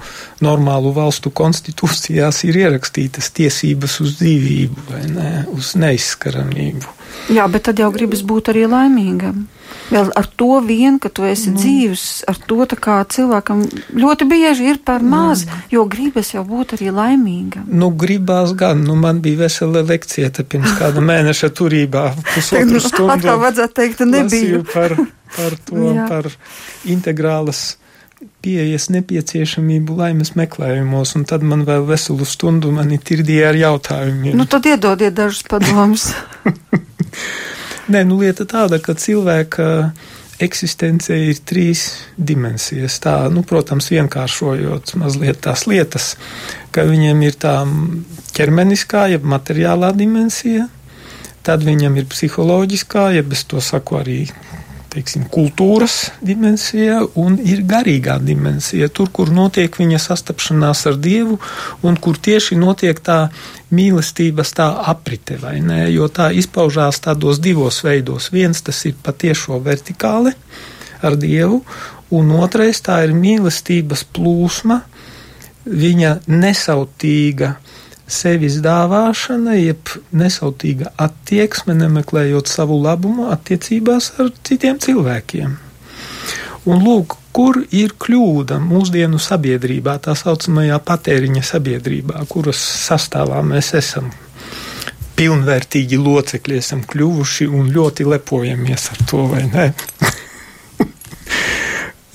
normālu valstu konstitūcijās ir ierakstītas tiesības uz dzīvību vai ne, uz neizskaramību. Jā, bet tad jau gribas būt arī laimīgam. Vēl ar to vien, ka tu esi mm. dzīves, ar to cilvēkam ļoti bieži ir par maz, mm. jo gribas jau būt arī laimīgam. Nu, gribās gan, nu, man bija vesela lekcija pirms kāda mēneša turībā, pusotru stundu. Atkal vajadzētu teikt, nebija. Par, par to, par integrālas pieejas nepieciešamību laimes meklējumos, un tad man vēl veselu stundu mani tirdīja ar jautājumiem. Nu, tad iedodiet dažus padomus. Nē, nu lieta tāda, ka cilvēka eksistence ir trīs dimensijas. Tā, nu, protams, vienkāršojot mazliet tās lietas, ka viņiem ir tā ķermeniskā, jeb materiālā dimensija, tad viņam ir psiholoģiskā, jeb es to saku arī teiksim, kultūras dimensija un ir garīgā dimensija. Tur, kur notiek viņa sastapšanās ar Dievu un kur tieši notiek tā mīlestības tā aprite, vai ne? Jo tā izpaužās tādos divos veidos. Viens tas ir patiešo vertikāli ar Dievu, un otrais tā ir mīlestības plūsma, viņa nesautīga sevis dāvāšana, jeb nesautīga attieksme, nemeklējot savu labumu attiecībās ar citiem cilvēkiem. Un lūk, kur ir kļūda mūsdienu sabiedrībā, tā saucamajā patēriņa sabiedrībā, kuras sastāvā mēs esam pilnvērtīgi locekļi, esam kļuvuši un ļoti lepojamies ar to, vai ne?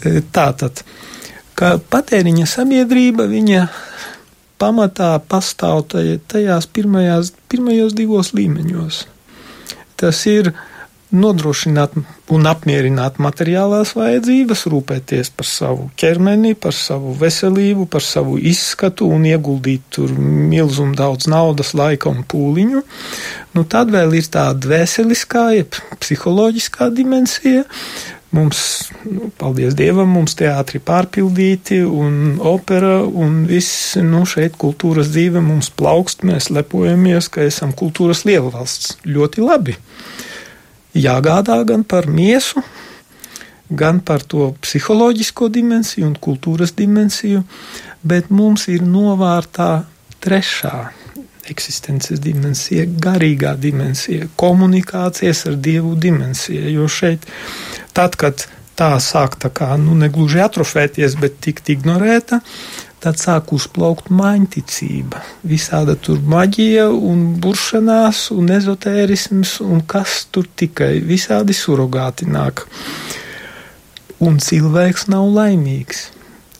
Tātad, ka patēriņa sabiedrība, viņa pamatā pastāv tajās pirmajās, pirmajos divos līmeņos. Tas ir nodrošināt un apmierināt materiālās vajadzības, rūpēties par savu ķermeni, par savu veselību, par savu izskatu un ieguldīt tur milzumu daudz naudas, laika un pūliņu. Nu, tad vēl ir tā dvēseliskā, jeb psiholoģiskā dimensija, Mums, nu, paldies Dievam, mums teātri pārpildīti un opera un viss, nu, šeit kultūras dzīve mums plaukst, mēs lepojamies, ka esam kultūras lielvalsts. Ļoti labi. Jāgādā gan par miesu, gan par to psiholoģisko dimensiju un kultūras dimensiju, bet mums ir novārtā trešā eksistences dimensija, garīgā dimensija, komunikācijas ar Dievu dimensija, jo šeit Tad, kad tā sāk tā kā, nu, negluži atrofēties, bet tikt ignorēta, tad sāk uzplaukt maņticība. Visāda tur maģija un buršanās un ezotērisms un kas tur tikai visādi surogāti nāk. Un cilvēks nav laimīgs.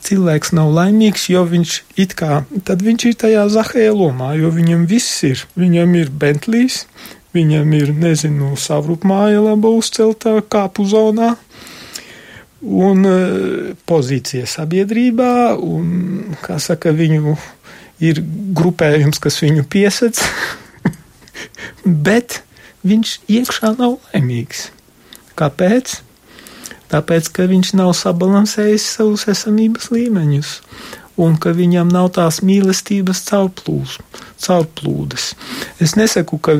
Cilvēks nav laimīgs, jo viņš it kā, tad viņš ir tajā zahēja lomā, jo viņam viss ir. Viņam ir Bentlijs, Viņam ir, nezinu, savrupmāja laba uzceltā kāpu zonā un e, pozīcija sabiedrībā un, kā saka, viņu ir grupējums, kas viņu piesac, bet viņš iekšā nav laimīgs. Kāpēc? Tāpēc, ka viņš nav sabalansējis savus esamības līmeņus un ka viņam nav tās mīlestības caurplūdes. Es nesaku, ka,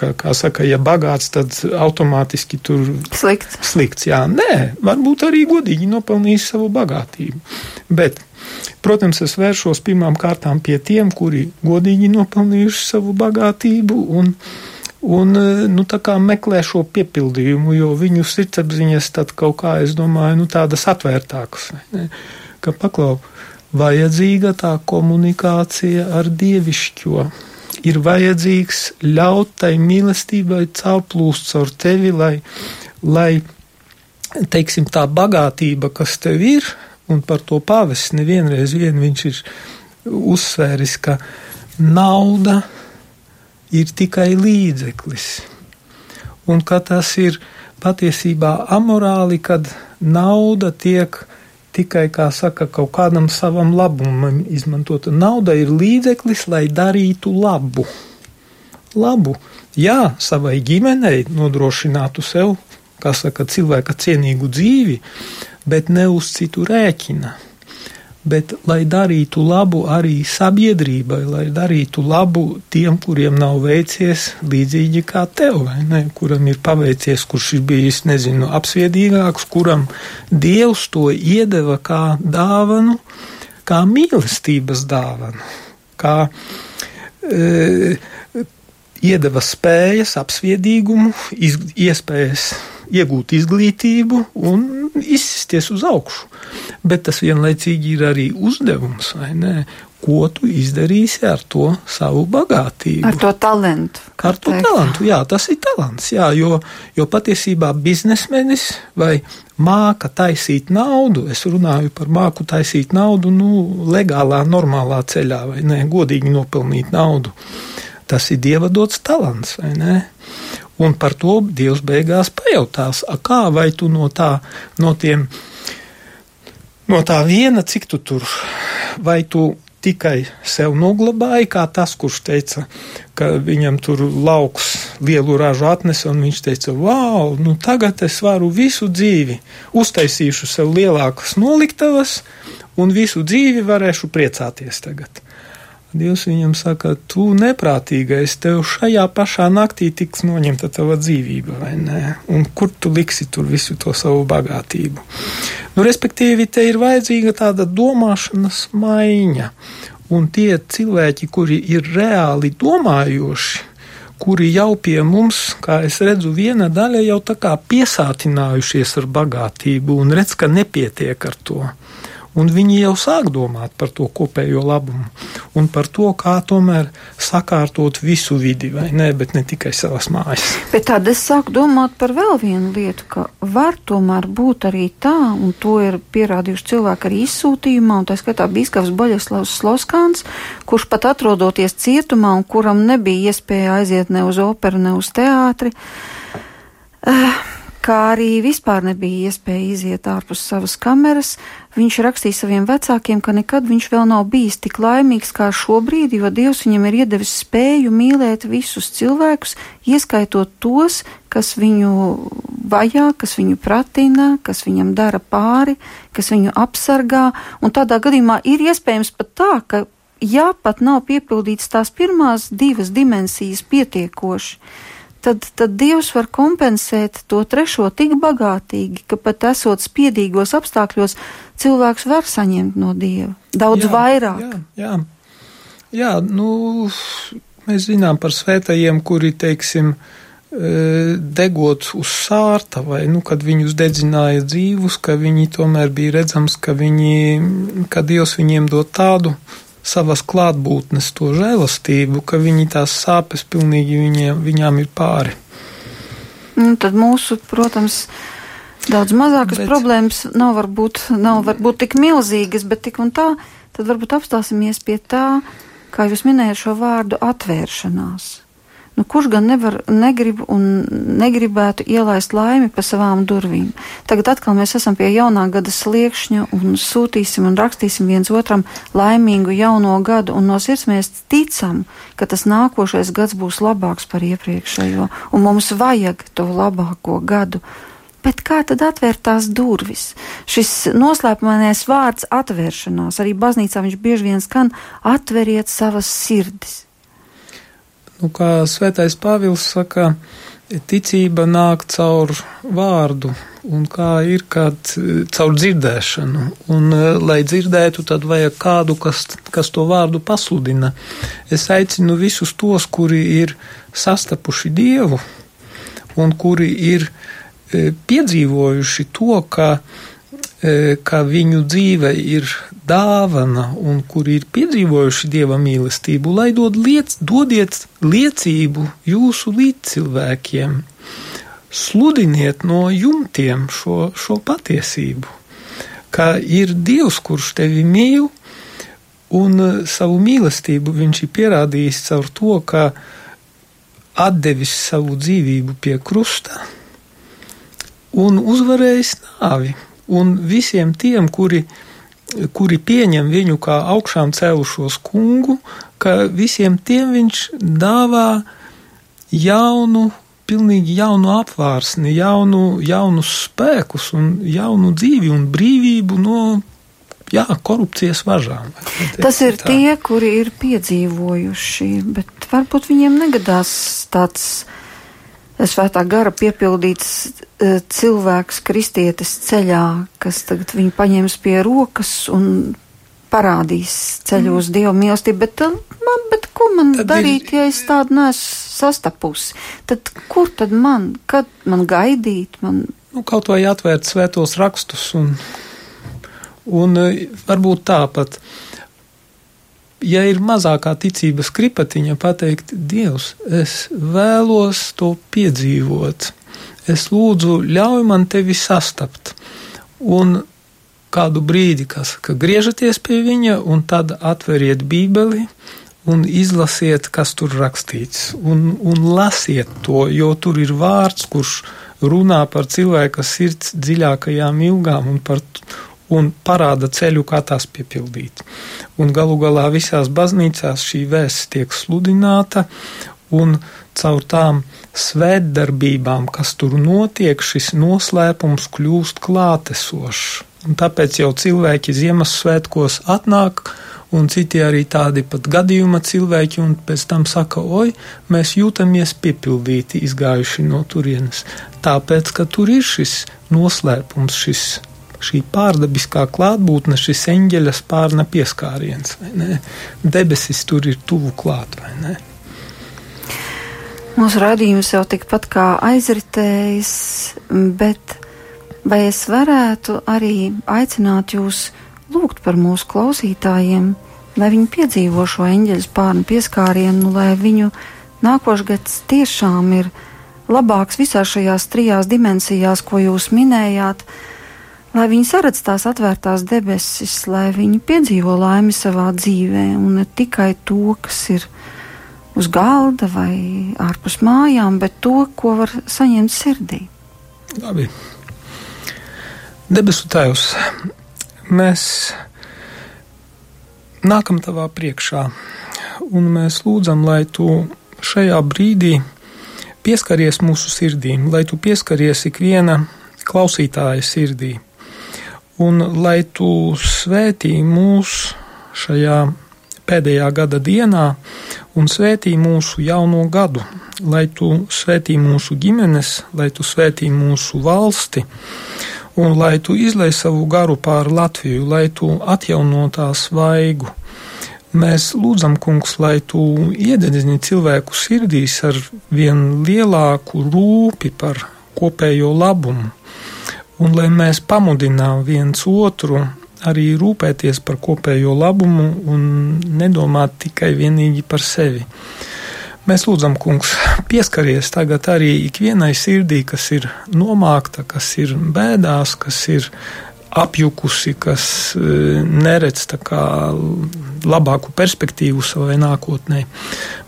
ka, kā saka, ja bagāts, tad automātiski tur slikts. slikts jā, nē, varbūt arī godīgi nopelnījis savu bagātību. Bet, protams, es vēršos pirmām kārtām pie tiem, kuri godīgi nopelnījuši savu bagātību un, un nu, meklē šo piepildījumu, jo viņu sirdsapziņas tad kaut kā, es domāju, nu, tādas atvērtākas. Ne? Ka paklau, vajadzīga tā komunikācija ar dievišķo. Ir vajadzīgs ļaut tai mīlestībai caurplūst caur tevi, lai, lai, teiksim, tā bagātība, kas tev ir, un par to pāvests nevienreiz vien viņš ir uzsvēris, ka nauda ir tikai līdzeklis, un ka tas ir patiesībā amorāli, kad nauda tiek tikai, kā saka, kaut kādam savam labumam izmantota. Nauda ir līdzeklis, lai darītu labu. Labu, jā, savai ģimenei nodrošinātu sev, kā saka, cilvēka cienīgu dzīvi, bet ne uz citu rēķina bet lai darītu labu arī sabiedrībai, lai darītu labu tiem, kuriem nav veicies līdzīgi kā tev, vai ne, kuram ir paveicies, kurš ir bijis, nezinu, apsviedīgāks, kuram Dievs to iedeva kā dāvanu, kā mīlestības dāvanu, kā e, iedeva spējas, apsviedīgumu, iz, iespējas iegūt izglītību un izsisties uz augšu. Bet tas vienlaicīgi ir arī uzdevums, vai ne? Ko tu izdarīsi ar to savu bagātību? Ar to talantu. Ar to teikt. talantu, jā, tas ir talants, jā, jo, jo patiesībā biznesmenis vai māka taisīt naudu, es runāju par māku taisīt naudu, nu, legālā, normālā ceļā, vai ne, godīgi nopelnīt naudu. Tas ir dieva dots talants, vai ne? Un par to Dievs beigās pajautās, kā vai tu no tā, no tiem, no tā viena, cik tu tur, vai tu tikai sev noglabāja, kā tas, kurš teica, ka viņam tur lauks lielu ražu atnesa, un viņš teica, wow, nu tagad es varu visu dzīvi, uztaisīšu sev lielākas noliktavas, un visu dzīvi varēšu priecāties tagad. Dievs viņam saka, tu neprātīgais, tev šajā pašā naktī tiks noņemta tava dzīvība, vai ne? Un kur tu liksi tur visu to savu bagātību? Nu, respektīvi, te ir vajadzīga tāda domāšanas maiņa. Un tie cilvēki, kuri ir reāli domājoši, kuri jau pie mums, kā es redzu, viena daļa jau tā kā piesātinājušies ar bagātību un redz, ka nepietiek ar to un viņi jau sāk domāt par to kopējo labumu un par to, kā tomēr sakārtot visu vidi, vai ne, bet ne tikai savas mājas. Bet tad es sāku domāt par vēl vienu lietu, ka var tomēr būt arī tā, un to ir pierādījuši cilvēki arī izsūtījumā, un tā skatā Bīskavs Baļaslavs Sloskāns, kurš pat atrodoties cietumā un kuram nebija iespēja aiziet ne uz operu, ne uz teātri. Uh, kā arī vispār nebija iespēja iziet ārpus savas kameras. Viņš rakstīja saviem vecākiem, ka nekad viņš vēl nav bijis tik laimīgs kā šobrīd, jo Dievs viņam ir iedevis spēju mīlēt visus cilvēkus, ieskaitot tos, kas viņu vajā, kas viņu pratina, kas viņam dara pāri, kas viņu apsargā, un tādā gadījumā ir iespējams pat tā, ka ja pat nav piepildīts tās pirmās divas dimensijas pietiekoši, tad, tad Dievs var kompensēt to trešo tik bagātīgi, ka pat esot spiedīgos apstākļos, cilvēks var saņemt no Dieva daudz jā, vairāk. Jā, jā. jā, nu, mēs zinām par svētajiem, kuri, teiksim, e, degot uz sārta, vai, nu, kad viņus dedzināja dzīvus, ka viņi tomēr bija redzams, ka viņi, ka Dievs viņiem dod tādu savas klātbūtnes to žēlastību, ka viņi tās sāpes pilnīgi viņiem, viņām ir pāri. Nu, tad mūsu, protams, daudz mazākas bet, problēmas nav varbūt, nav varbūt tik milzīgas, bet tik un tā, tad varbūt apstāsimies pie tā, kā jūs minējat šo vārdu atvēršanās. Nu, kurš gan nevar, negrib un negribētu ielaist laimi pa savām durvīm? Tagad atkal mēs esam pie jaunā gada sliekšņa un sūtīsim un rakstīsim viens otram laimīgu jauno gadu, un no sirds mēs ticam, ka tas nākošais gads būs labāks par iepriekšējo, un mums vajag to labāko gadu. Bet kā tad atvērt tās durvis? Šis noslēpumainais vārds atvēršanās, arī baznīcā viņš bieži vien skan atveriet savas sirdis. Nu, kā svētais Pāvils saka, ticība nāk caur vārdu, un kā ir kad caur dzirdēšanu. Un, eh, lai dzirdētu, tad vajag kādu, kas, kas to vārdu pasludina. Es aicinu visus tos, kuri ir sastapuši Dievu un kuri ir e, piedzīvojuši to, ka, e, ka viņu dzīve ir dāvana un kuri ir piedzīvojuši dieva mīlestību, lai dod liec, dodiet liecību jūsu līdzcilvēkiem. Sludiniet no jumtiem šo, šo patiesību, ka ir Dievs, kurš tevi mīl, un uh, savu mīlestību viņš ir pierādījis caur to, ka atdevis savu dzīvību pie krusta un uzvarējis nāvi. Un visiem tiem, kuri ir kuri pieņem viņu kā augšām cēlušos kungu, ka visiem tiem viņš dāvā jaunu, pilnīgi jaunu apvārsni, jaunu, jaunus spēkus un jaunu dzīvi un brīvību no jā, korupcijas važām. Tas ir tā. tie, kuri ir piedzīvojuši, bet varbūt viņiem negadās tāds svētā gara piepildīts uh, cilvēks kristietis ceļā, kas tagad viņu paņems pie rokas un parādīs ceļu uz mm. dievu mīlestību, bet, man, bet ko man tad darīt, ir... ja es tādu neesmu sastapusi? Tad kur tad man, kad man gaidīt? Man... Nu, kaut vai atvērt svētos rakstus un, un varbūt tāpat. Ja ir mazākā ticības kripatiņa, pateikt, Dievs, es vēlos to piedzīvot. Es lūdzu, ļauj man tevi sastapt. Un kādu brīdi, kas ka griežaties pie viņa, un tad atveriet Bībeli un izlasiet, kas tur rakstīts, un, un lasiet to, jo tur ir vārds, kurš runā par cilvēka sirds dziļākajām ilgām un par, un parāda ceļu, kā tās piepildīt. Un galu galā visās baznīcās šī vēsts tiek sludināta, un caur tām svētdarbībām, kas tur notiek, šis noslēpums kļūst klātesošs. Un tāpēc jau cilvēki Ziemassvētkos atnāk, un citi arī tādi pat gadījuma cilvēki, un pēc tam saka, oi, mēs jūtamies piepildīti, izgājuši no turienes. Tāpēc, ka tur ir šis noslēpums, šis šī pārdabiskā klātbūtne, šis eņģeļa spārna pieskāriens. Debesis tur ir tuvu klāt? Mūsu radījums jau tikpat kā aizritējis, bet vai es varētu arī aicināt jūs lūgt par mūsu klausītājiem, lai viņi piedzīvo šo eņģeļa spārnu pieskārienu, lai viņu nākošais gads tiešām ir labāks visās šajās trijās dimensijās, ko jūs minējāt, uh, lai viņi saredz tās atvērtās debesis, lai viņi piedzīvo laimi savā dzīvē, un ne tikai to, kas ir uz galda vai ārpus mājām, bet to, ko var saņemt sirdī. Labi. Debesu Tēvs, mēs nākam tavā priekšā, un mēs lūdzam, lai tu šajā brīdī pieskaries mūsu sirdīm, lai tu pieskaries ikviena klausītāja sirdī un lai tu svētī mūs šajā pēdējā gada dienā un svētī mūsu jauno gadu, lai tu svētī mūsu ģimenes, lai tu svētī mūsu valsti un lai tu izlai savu garu pār Latviju, lai tu atjauno tās vaigu. Mēs lūdzam, kungs, lai tu iededzini cilvēku sirdīs ar vien lielāku rūpi par kopējo labumu un lai mēs pamudinām viens otru arī rūpēties par kopējo labumu un nedomāt tikai vienīgi par sevi. Mēs lūdzam, kungs, pieskaries tagad arī ikvienai sirdī, kas ir nomākta, kas ir bēdās, kas ir apjukusi, kas neredz tā kā labāku perspektīvu savai nākotnē.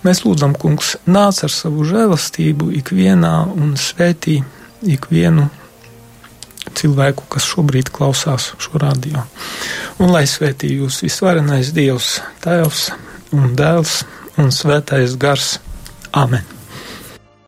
Mēs lūdzam, kungs, nāc ar savu žēlastību ikvienā un svētī ikvienu cilvēku, kas šobrīd klausās šo radio. Un lai svētī jūs visvarenais Dievs, Tēvs un Dēls un Svētais Gars. Amen!